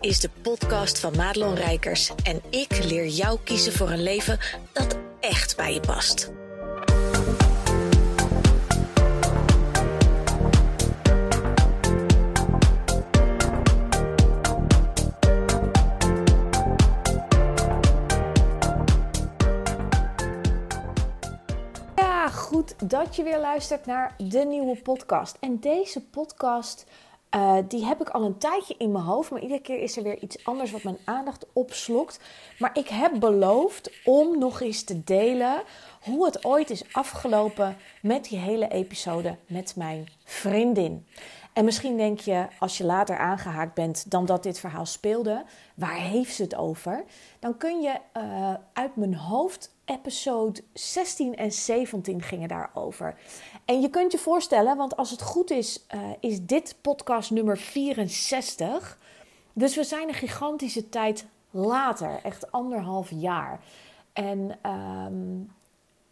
is de podcast van Madelon Rijkers en ik leer jou kiezen voor een leven dat echt bij je past. Ja, goed dat je weer luistert naar de nieuwe podcast. En deze podcast, eh, die heb ik al een tijdje in mijn hoofd. Maar iedere keer is er weer iets anders wat mijn aandacht opslokt. Maar ik heb beloofd om nog eens te delen hoe het ooit is afgelopen met die hele episode met mijn vriendin. En misschien denk je, als je later aangehaakt bent dan dat dit verhaal speelde, waar heeft ze het over? Dan kun je eh, uit mijn hoofd, episode 16 en 17 gingen daarover. En je kunt je voorstellen, want als het goed is, uh, is dit podcast nummer 64. Dus we zijn een gigantische tijd later, echt anderhalf jaar. En um,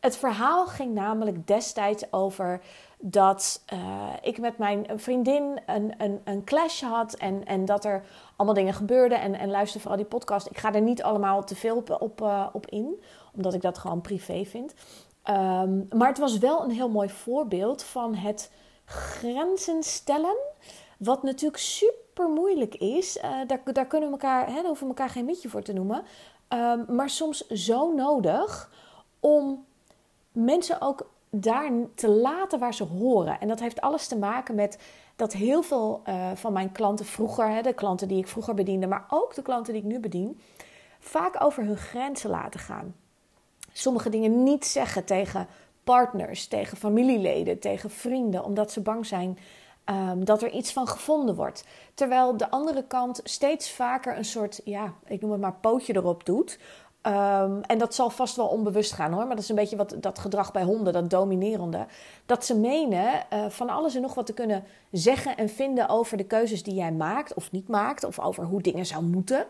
het verhaal ging namelijk destijds over dat uh, ik met mijn vriendin een, een, een clash had en, en dat er allemaal dingen gebeurden. En, en luister vooral die podcast. Ik ga er niet allemaal te veel op, op, op in, omdat ik dat gewoon privé vind. Um, maar het was wel een heel mooi voorbeeld van het grenzen stellen. Wat natuurlijk super moeilijk is. Uh, daar, daar, kunnen we elkaar, hè, hoeven we elkaar geen mietje voor te noemen. Um, maar soms zo nodig om mensen ook daar te laten waar ze horen. En dat heeft alles te maken met dat heel veel uh, van mijn klanten vroeger, hè, de klanten die ik vroeger bediende, maar ook de klanten die ik nu bedien, vaak over hun grenzen laten gaan. Sommige dingen niet zeggen tegen partners, tegen familieleden, tegen vrienden, omdat ze bang zijn um, dat er iets van gevonden wordt. Terwijl de andere kant steeds vaker een soort, ja, ik noem het maar pootje erop doet. Um, en dat zal vast wel onbewust gaan hoor, maar dat is een beetje wat dat gedrag bij honden, dat dominerende. Dat ze menen uh, van alles en nog wat te kunnen zeggen en vinden over de keuzes die jij maakt of niet maakt, of over hoe dingen zou moeten.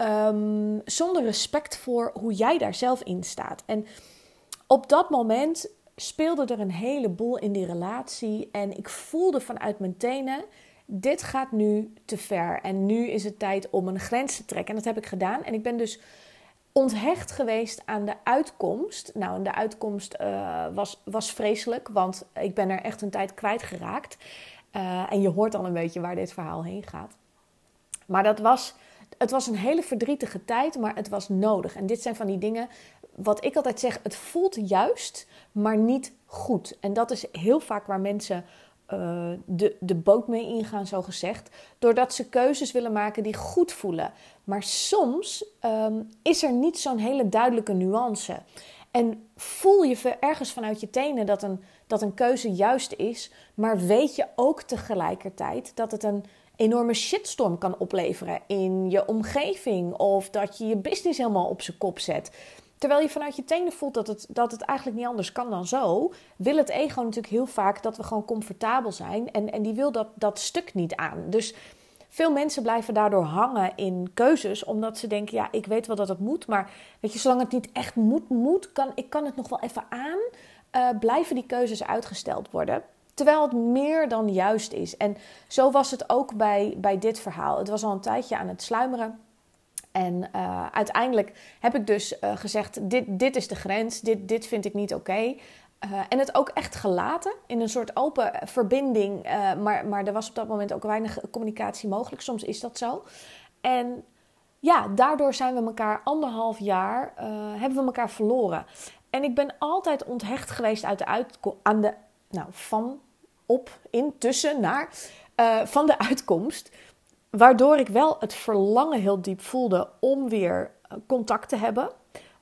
Um, zonder respect voor hoe jij daar zelf in staat. En op dat moment speelde er een heleboel in die relatie. En ik voelde vanuit mijn tenen: dit gaat nu te ver. En nu is het tijd om een grens te trekken. En dat heb ik gedaan. En ik ben dus onthecht geweest aan de uitkomst. Nou, de uitkomst uh, was, was vreselijk, want ik ben er echt een tijd kwijtgeraakt. Uh, en je hoort al een beetje waar dit verhaal heen gaat. Maar dat was, het was een hele verdrietige tijd, maar het was nodig. En dit zijn van die dingen, wat ik altijd zeg, het voelt juist, maar niet goed. En dat is heel vaak waar mensen uh, de, de boot mee ingaan, zo gezegd. Doordat ze keuzes willen maken die goed voelen. Maar soms um, is er niet zo'n hele duidelijke nuance. En voel je ergens vanuit je tenen dat een, dat een keuze juist is, maar weet je ook tegelijkertijd dat het een enorme shitstorm kan opleveren in je omgeving of dat je je business helemaal op zijn kop zet. Terwijl je vanuit je tenen voelt dat het, dat het eigenlijk niet anders kan dan zo, wil het ego natuurlijk heel vaak dat we gewoon comfortabel zijn. En, en die wil dat, dat stuk niet aan. Dus veel mensen blijven daardoor hangen in keuzes, omdat ze denken: ja, ik weet wel dat het moet, maar weet je, zolang het niet echt moet, moet, kan ik kan het nog wel even aan, uh, blijven die keuzes uitgesteld worden. Terwijl het meer dan juist is. En zo was het ook bij, bij dit verhaal. Het was al een tijdje aan het sluimeren. En uh, uiteindelijk heb ik dus uh, gezegd: dit, dit is de grens, dit, dit vind ik niet oké. Uh, en het ook echt gelaten in een soort open verbinding. maar, maar er was op dat moment ook weinig communicatie mogelijk. Soms is dat zo. En ja, daardoor zijn we elkaar anderhalf jaar hebben we elkaar verloren. En ik ben altijd onthecht geweest uit de aan de, nou, van, op, in, tussen, naar, van de uitkomst. Waardoor ik wel het verlangen heel diep voelde om weer eh, contact te hebben.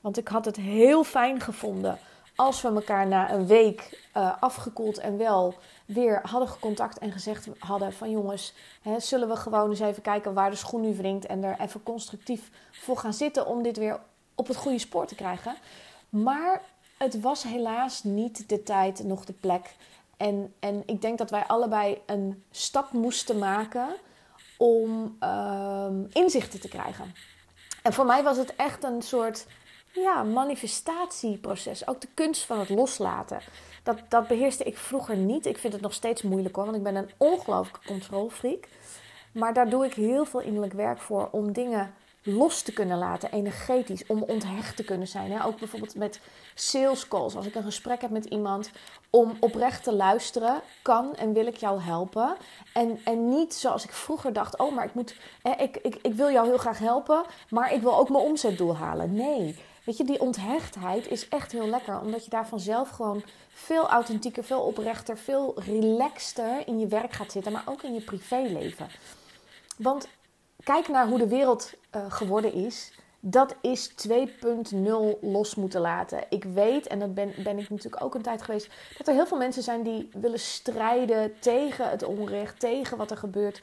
Want ik had het heel fijn gevonden als we elkaar na een week uh, afgekoeld en wel weer hadden gecontact en gezegd hadden van jongens, hè, zullen we gewoon eens even kijken waar de schoen nu wringt en er even constructief voor gaan zitten om dit weer op het goede spoor te krijgen. Maar het was helaas niet de tijd, nog de plek. En, en ik denk dat wij allebei een stap moesten maken om um, inzichten te krijgen. En voor mij was het echt een soort ja, manifestatieproces. Ook de kunst van het loslaten. Dat, dat beheerste ik vroeger niet. Ik vind het nog steeds moeilijk hoor, want ik ben een ongelooflijke controlfreak. Maar daar doe ik heel veel innerlijk werk voor om dingen los te kunnen laten, energetisch, om onthecht te kunnen zijn. Ook bijvoorbeeld met sales calls, als ik een gesprek heb met iemand, om oprecht te luisteren, kan en wil ik jou helpen. En, en niet zoals ik vroeger dacht, oh, maar ik, moet, ik, ik, ik wil jou heel graag helpen, maar ik wil ook mijn omzetdoel halen. Nee, weet je, die onthechtheid is echt heel lekker, omdat je daar vanzelf gewoon veel authentieker, veel oprechter, veel relaxter in je werk gaat zitten, maar ook in je privéleven. Want kijk naar hoe de wereld uh, geworden is. Dat is 2.0 los moeten laten. Ik weet, en dat ben, ben ik natuurlijk ook een tijd geweest, dat er heel veel mensen zijn die willen strijden tegen het onrecht, tegen wat er gebeurt.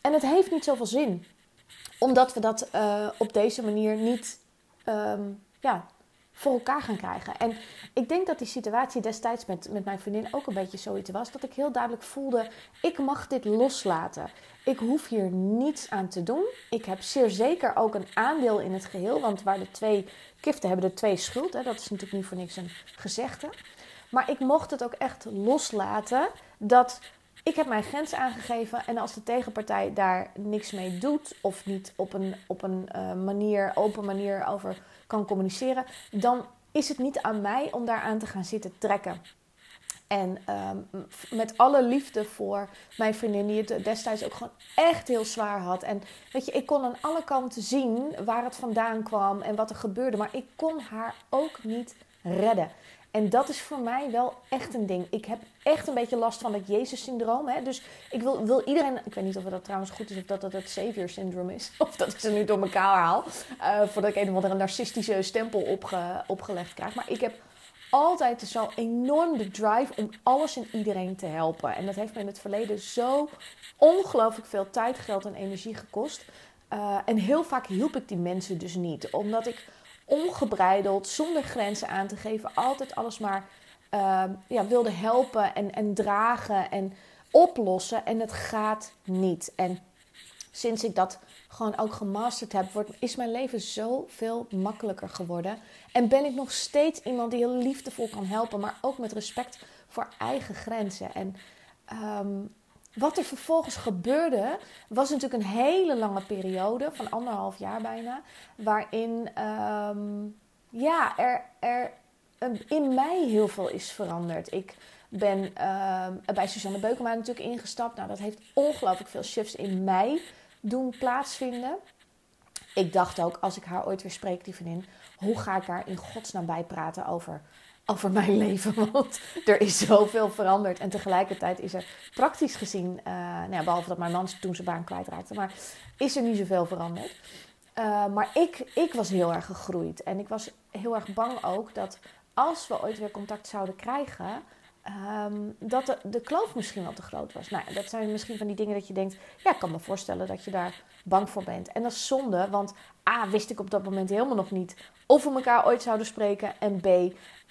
En het heeft niet zoveel zin, omdat we dat uh, op deze manier niet um, ja, voor elkaar gaan krijgen. En ik denk dat die situatie destijds met, met mijn vriendin ook een beetje zoiets was. Dat ik heel duidelijk voelde, ik mag dit loslaten. Ik hoef hier niets aan te doen. Ik heb zeer zeker ook een aandeel in het geheel. Want waar de twee kiften hebben de twee schuld. Hè, dat is natuurlijk niet voor niks een gezegde. Maar ik mocht het ook echt loslaten. Dat ik heb mijn grens aangegeven. En als de tegenpartij daar niks mee doet. Of niet op een, op een uh, manier, open manier over kan communiceren, dan is het niet aan mij om daaraan te gaan zitten trekken. En ehm, met alle liefde voor mijn vriendin, die het destijds ook gewoon echt heel zwaar had. En weet je, ik kon aan alle kanten zien waar het vandaan kwam en wat er gebeurde. Maar ik kon haar ook niet redden. En dat is voor mij wel echt een ding. Ik heb echt een beetje last van het Jezus-syndroom. Dus ik wil, wil iedereen. Ik weet niet of dat trouwens goed is of dat dat het Savior-syndroom is. Of dat ik ze nu door elkaar haal. Uh, voordat ik een of andere narcistische stempel opge, opgelegd krijg. Maar ik heb altijd zo enorm de drive om alles en iedereen te helpen. En dat heeft me in het verleden zo ongelooflijk veel tijd, geld en energie gekost. Uh, en heel vaak hielp ik die mensen dus niet. Omdat ik ongebreideld, zonder grenzen aan te geven, altijd alles maar uh, ja, wilde helpen en, en dragen en oplossen. En het gaat niet. En sinds ik dat gewoon ook gemasterd heb, wordt, is mijn leven zoveel makkelijker geworden. En ben ik nog steeds iemand die heel liefdevol kan helpen, maar ook met respect voor eigen grenzen. En um, wat er vervolgens gebeurde, was natuurlijk een hele lange periode, van anderhalf jaar bijna, waarin um, ja, er, er in mij heel veel is veranderd. Ik ben uh, bij Suzanne Beukema natuurlijk ingestapt. Nou, dat heeft ongelooflijk veel shifts in mij doen plaatsvinden. Ik dacht ook, als ik haar ooit weer spreek, die vriendin, hoe ga ik daar in godsnaam bij praten over over mijn leven. Want er is zoveel veranderd. En tegelijkertijd is er praktisch gezien, uh, nou ja, behalve dat mijn man toen zijn baan kwijtraakte, maar is er niet zoveel veranderd. Uh, maar ik, ik was heel erg gegroeid. En ik was heel erg bang ook dat als we ooit weer contact zouden krijgen, um, dat de, kloof misschien wel te groot was. Nou, dat zijn misschien van die dingen dat je denkt, ja, ik kan me voorstellen dat je daar bang voor bent. En dat is zonde, want A, wist ik op dat moment helemaal nog niet of we elkaar ooit zouden spreken. En B,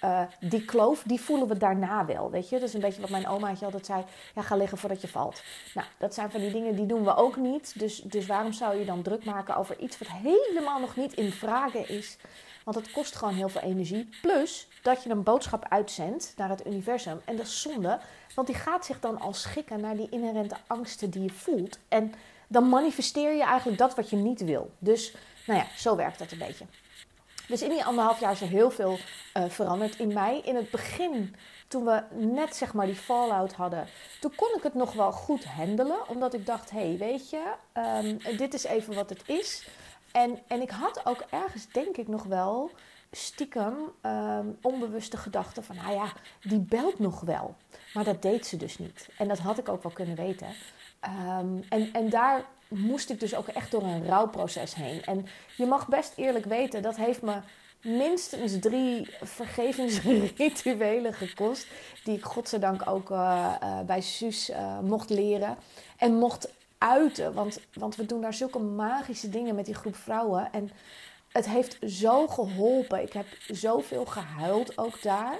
uh, die kloof, die voelen we daarna wel. Weet je, dat is een beetje wat mijn omaatje altijd zei. Ja, ga liggen voordat je valt. Nou, dat zijn van die dingen, die doen we ook niet. Dus, dus waarom zou je dan druk maken over iets wat helemaal nog niet in vragen is? Want het kost gewoon heel veel energie. Plus dat je een boodschap uitzendt naar het universum. En dat is zonde, want die gaat zich dan al schikken naar die inherente angsten die je voelt. En dan manifesteer je eigenlijk dat wat je niet wil. Dus, nou ja, zo werkt dat een beetje. Dus in die anderhalf jaar is er heel veel uh, veranderd in mij. In het begin, toen we net zeg maar die fallout hadden, toen kon ik het nog wel goed handelen. Omdat ik dacht, hé, hey, weet je, um, dit is even wat het is. En, en ik had ook ergens, denk ik, nog wel stiekem um, onbewuste gedachten van, nou ja, die belt nog wel. Maar dat deed ze dus niet. En dat had ik ook wel kunnen weten. Um, en, en daar moest ik dus ook echt door een rouwproces heen. En je mag best eerlijk weten, dat heeft me minstens drie vergevingsrituelen gekost. Die ik godzijdank ook uh, uh, bij Suus uh, mocht leren en mocht uiten. Want, want we doen daar zulke magische dingen met die groep vrouwen. En het heeft zo geholpen. Ik heb zoveel gehuild ook daar.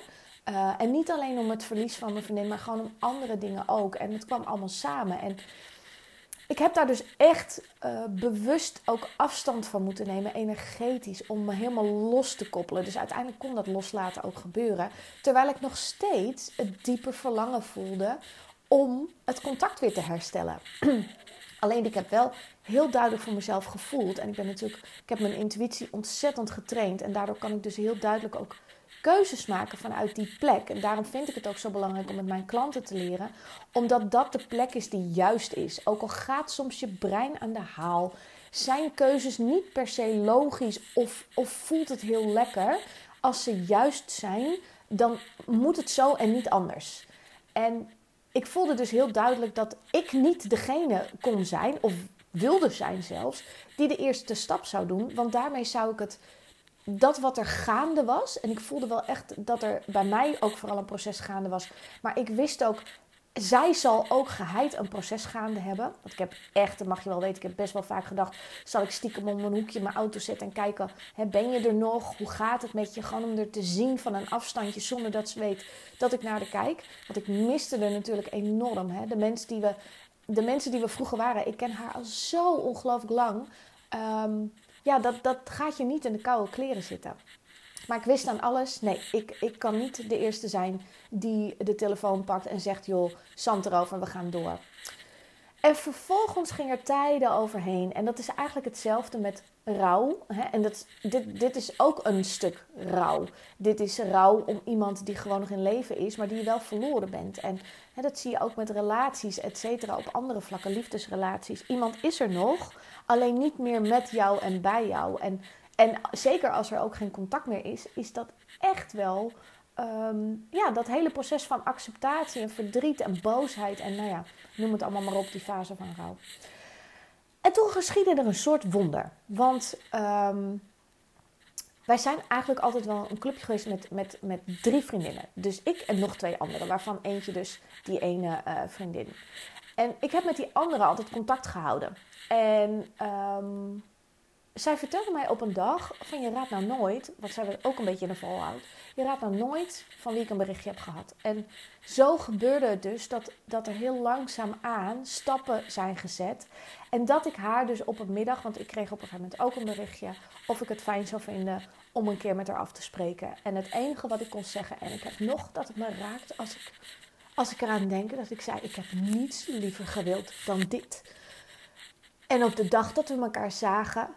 en niet alleen om het verlies van mijn vriendin, maar gewoon om andere dingen ook. En het kwam allemaal samen. En ik heb daar dus echt uh, bewust ook afstand van moeten nemen, energetisch, om me helemaal los te koppelen. Dus uiteindelijk kon dat loslaten ook gebeuren. Terwijl ik nog steeds het diepe verlangen voelde om het contact weer te herstellen. Alleen ik heb wel heel duidelijk voor mezelf gevoeld. En ik ben natuurlijk, ik heb mijn intuïtie ontzettend getraind. En daardoor kan ik dus heel duidelijk ook keuzes maken vanuit die plek. En daarom vind ik het ook zo belangrijk om met mijn klanten te leren. Omdat dat de plek is die juist is. Ook al gaat soms je brein aan de haal. Zijn keuzes niet per se logisch of, of voelt het heel lekker. Als ze juist zijn, dan moet het zo en niet anders. En ik voelde dus heel duidelijk dat ik niet degene kon zijn, of wilde zijn zelfs, die de eerste stap zou doen. Want daarmee zou ik het, dat wat er gaande was, en ik voelde wel echt dat er bij mij ook vooral een proces gaande was. Maar ik wist ook, zij zal ook geheid een proces gaande hebben. Want ik heb echt, dat mag je wel weten, ik heb best wel vaak gedacht... zal ik stiekem om een hoekje mijn auto zetten en kijken... Hè, ben je er nog? Hoe gaat het met je? Gewoon om er te zien van een afstandje zonder dat ze weet dat ik naar haar kijk. Want ik miste er natuurlijk enorm. Hè? De, mensen die we, de mensen die we vroeger waren, ik ken haar al zo ongelooflijk lang... Ehm, ja, dat, dat gaat je niet in de koude kleren zitten. Maar ik wist aan alles, nee, ik, ik kan niet de eerste zijn die de telefoon pakt en zegt, joh, zand erover, we gaan door. En vervolgens ging er tijden overheen. En dat is eigenlijk hetzelfde met rouw. Hè? En dat, dit, dit is ook een stuk rouw. Dit is rouw om iemand die gewoon nog in leven is, maar die je wel verloren bent. En hè, dat zie je ook met relaties, et cetera, op andere vlakken, liefdesrelaties. Iemand is er nog, alleen niet meer met jou en bij jou. En en zeker als er ook geen contact meer is, is dat echt wel ehm, ja, dat hele proces van acceptatie en verdriet en boosheid en nou ja, noem het allemaal maar op, die fase van rouw. En toen geschiedde er een soort wonder. Want ehm, wij zijn eigenlijk altijd wel een clubje geweest met, met, met drie vriendinnen. Dus ik en nog twee anderen, waarvan eentje dus die ene uh, vriendin. En ik heb met die andere altijd contact gehouden. En um, zij vertelde mij op een dag van je raadt nou nooit, wat zij ook een beetje in de volhoud, je raadt nou nooit van wie ik een berichtje heb gehad. En zo gebeurde het dus dat, dat er heel langzaam aan stappen zijn gezet. En dat ik haar dus op een middag, want ik kreeg op een gegeven moment ook een berichtje, of ik het fijn zou vinden om een keer met haar af te spreken. En het enige wat ik kon zeggen, en ik heb nog dat het me raakt als ik, als ik eraan denk, dat ik zei, ik heb niets liever gewild dan dit. En op de dag dat we elkaar zagen,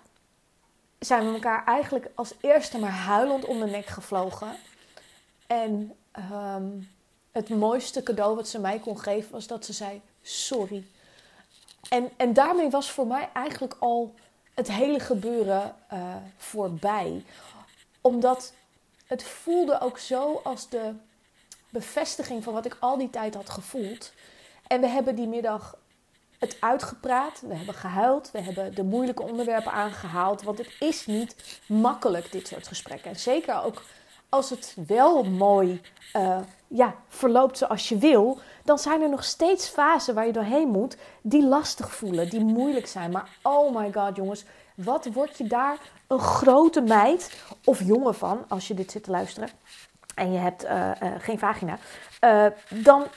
zijn we elkaar eigenlijk als eerste maar huilend om de nek gevlogen. En ehm, het mooiste cadeau wat ze mij kon geven was dat ze zei: Sorry. En, en daarmee was voor mij eigenlijk al het hele gebeuren uh, voorbij. Omdat het voelde ook zo als de bevestiging van wat ik al die tijd had gevoeld. En we hebben die middag het uitgepraat, we hebben gehuild, we hebben de moeilijke onderwerpen aangehaald. Want het is niet makkelijk, dit soort gesprekken. En zeker ook als het wel mooi uh, ja, verloopt zoals je wil, dan zijn er nog steeds fasen waar je doorheen moet die lastig voelen, die moeilijk zijn. Maar oh my god, jongens, wat word je daar een grote meid of jongen van, als je dit zit te luisteren en je hebt uh, uh, geen vagina, dan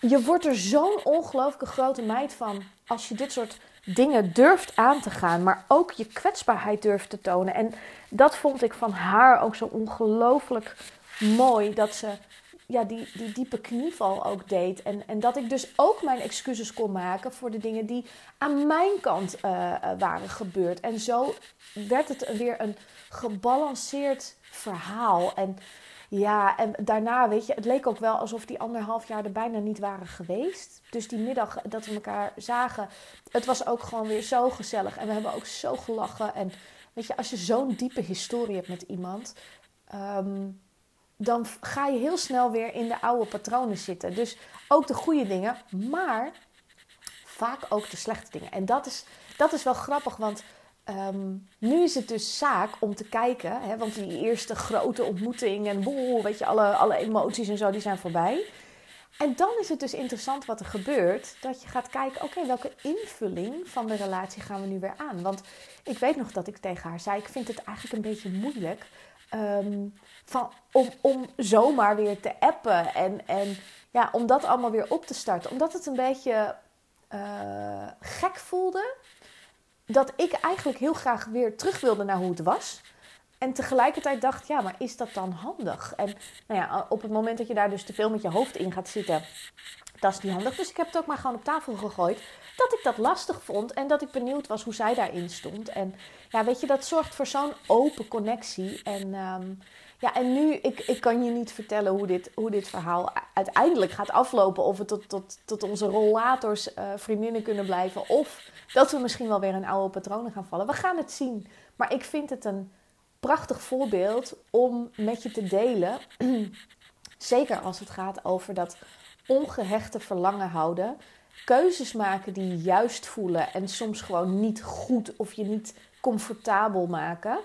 je wordt er zo'n ongelooflijke grote meid van als je dit soort dingen durft aan te gaan, maar ook je kwetsbaarheid durft te tonen. En dat vond ik van haar ook zo ongelooflijk mooi dat ze ja, die, die diepe knieval ook deed. En, en dat ik dus ook mijn excuses kon maken voor de dingen die aan mijn kant uh, waren gebeurd. En zo werd het weer een gebalanceerd verhaal. En ja, en daarna, weet je, het leek ook wel alsof die anderhalf jaar er bijna niet waren geweest. Dus die middag dat we elkaar zagen, het was ook gewoon weer zo gezellig. En we hebben ook zo gelachen. En weet je, als je zo'n diepe historie hebt met iemand, ehm, dan ga je heel snel weer in de oude patronen zitten. Dus ook de goede dingen, maar vaak ook de slechte dingen. En dat is, dat is wel grappig, want Ehm, nu is het dus zaak om te kijken, hè, want die eerste grote ontmoeting en boel, weet je, alle, alle emoties en zo, die zijn voorbij. En dan is het dus interessant wat er gebeurt, dat je gaat kijken, oké, welke invulling van de relatie gaan we nu weer aan? Want ik weet nog dat ik tegen haar zei, ik vind het eigenlijk een beetje moeilijk ehm, om, om zomaar weer te appen en, en ja, om dat allemaal weer op te starten. Omdat het een beetje uh, gek voelde dat ik eigenlijk heel graag weer terug wilde naar hoe het was. En tegelijkertijd dacht, ja, maar is dat dan handig? En nou ja, op het moment dat je daar dus te veel met je hoofd in gaat zitten, dat is niet handig. Dus ik heb het ook maar gewoon op tafel gegooid. Dat ik dat lastig vond en dat ik benieuwd was hoe zij daarin stond. En ja, weet je, dat zorgt voor zo'n open connectie. En ehm, ja, en nu, ik, ik kan je niet vertellen hoe dit, hoe dit verhaal uiteindelijk gaat aflopen. Of we tot, tot, tot onze rollators uh, vriendinnen kunnen blijven. Of dat we misschien wel weer in oude patronen gaan vallen. We gaan het zien. Maar ik vind het een prachtig voorbeeld om met je te delen. Zeker als het gaat over dat ongehechte verlangen houden. Keuzes maken die juist voelen en soms gewoon niet goed of je niet comfortabel maken.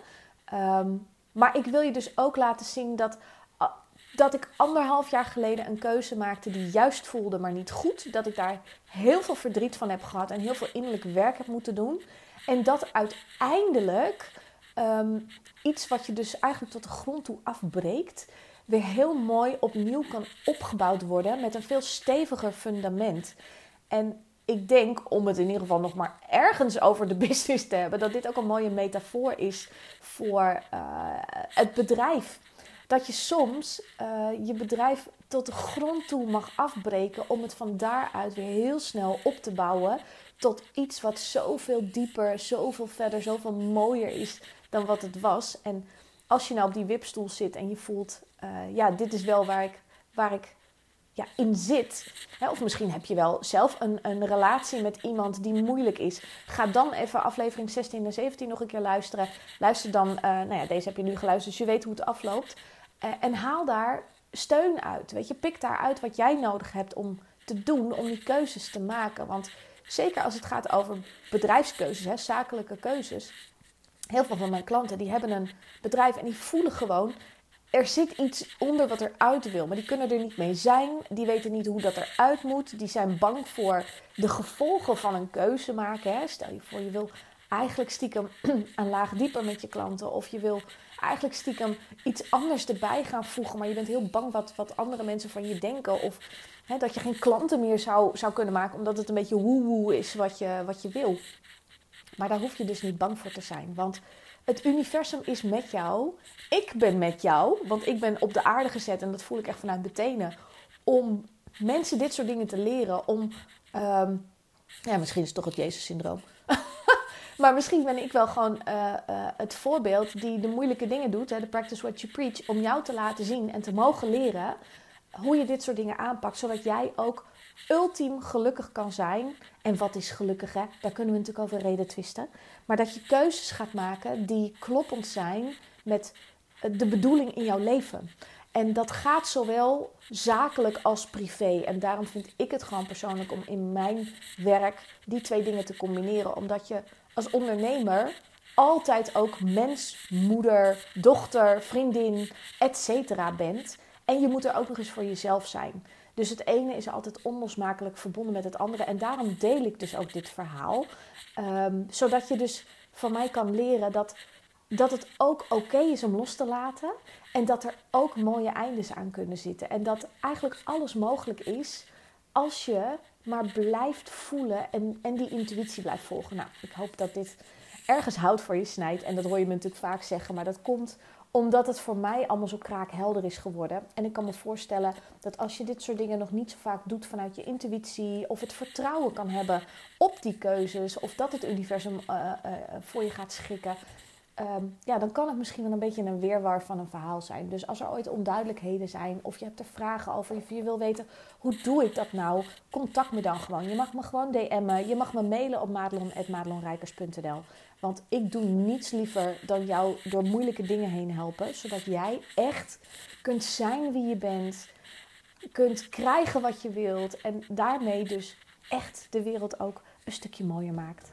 Ehm, maar ik wil je dus ook laten zien dat, ah, dat ik anderhalf jaar geleden een keuze maakte die juist voelde, maar niet goed. Dat ik daar heel veel verdriet van heb gehad en heel veel innerlijk werk heb moeten doen. En dat uiteindelijk Ehm, iets wat je dus eigenlijk tot de grond toe afbreekt, weer heel mooi opnieuw kan opgebouwd worden met een veel steviger fundament. En ik denk, om het in ieder geval nog maar ergens over de business te hebben, dat dit ook een mooie metafoor is voor uh, het bedrijf. Dat je soms uh, je bedrijf tot de grond toe mag afbreken om het van daaruit weer heel snel op te bouwen tot iets wat zoveel dieper, zoveel verder, zoveel mooier is dan wat het was. En als je nou op die wipstoel zit en je voelt, uh, ja, dit is wel waar ik, waar ik ja, in zit. Of misschien heb je wel zelf een, een relatie met iemand die moeilijk is. Ga dan even aflevering 16 en 17 nog een keer luisteren. Luister dan, uh, nou ja, deze heb je nu geluisterd, dus je weet hoe het afloopt. Uh, en haal daar steun uit. Weet je, pik daar uit wat jij nodig hebt om te doen, om die keuzes te maken. Want zeker als het gaat over bedrijfskeuzes, hè, zakelijke keuzes heel veel van mijn klanten die hebben een bedrijf en die voelen gewoon er zit iets onder wat eruit wil, maar die kunnen er niet mee zijn. Die weten niet hoe dat eruit moet. Die zijn bang voor de gevolgen van een keuze maken. Hè. Stel je voor, je wil eigenlijk stiekem een laag dieper met je klanten. Of je wil eigenlijk stiekem iets anders erbij gaan voegen. Maar je bent heel bang wat, wat andere mensen van je denken. Of hè, dat je geen klanten meer zou, zou kunnen maken. Omdat het een beetje woe-woe is wat je, wat je wil. Maar daar hoef je dus niet bang voor te zijn. Want het universum is met jou. Ik ben met jou. Want ik ben op de aarde gezet. En dat voel ik echt vanuit mijn tenen. Om mensen dit soort dingen te leren. Om. Um, ja, misschien is het toch het Jezus-syndroom. maar misschien ben ik wel gewoon uh, uh, het voorbeeld die de moeilijke dingen doet. Hè, de practice what you preach. Om jou te laten zien en te mogen leren hoe je dit soort dingen aanpakt. Zodat jij ook ultiem gelukkig kan zijn. En wat is gelukkig, hè? Daar kunnen we natuurlijk over reden twisten. Maar dat je keuzes gaat maken die kloppend zijn met de bedoeling in jouw leven. En dat gaat zowel zakelijk als privé. En daarom vind ik het gewoon persoonlijk om in mijn werk die twee dingen te combineren. Omdat je als ondernemer altijd ook mens, moeder, dochter, vriendin, etc. bent. En je moet er ook nog eens voor jezelf zijn. Dus het ene is altijd onlosmakelijk verbonden met het andere. En daarom deel ik dus ook dit verhaal. Ehm, zodat je dus van mij kan leren dat, dat het ook oké is om los te laten. En dat er ook mooie eindes aan kunnen zitten. En dat eigenlijk alles mogelijk is als je maar blijft voelen en, en die intuïtie blijft volgen. Nou, ik hoop dat dit ergens hout voor je snijdt. En dat hoor je me natuurlijk vaak zeggen. Maar dat komt omdat het voor mij allemaal zo kraakhelder is geworden. En ik kan me voorstellen dat als je dit soort dingen nog niet zo vaak doet vanuit je intuïtie, of het vertrouwen kan hebben op die keuzes, of dat het universum uh, uh, voor je gaat schikken, um, ja, dan kan het misschien wel een beetje een weerwar van een verhaal zijn. Dus als er ooit onduidelijkheden zijn, of je hebt er vragen over, of je wil weten hoe doe ik dat nou, contact me dan gewoon. Je mag me gewoon DM'en, je mag me mailen op madelon.madelonrijkers.nl. Want ik doe niets liever dan jou door moeilijke dingen heen helpen. Zodat jij echt kunt zijn wie je bent. Kunt krijgen wat je wilt. En daarmee dus echt de wereld ook een stukje mooier maakt.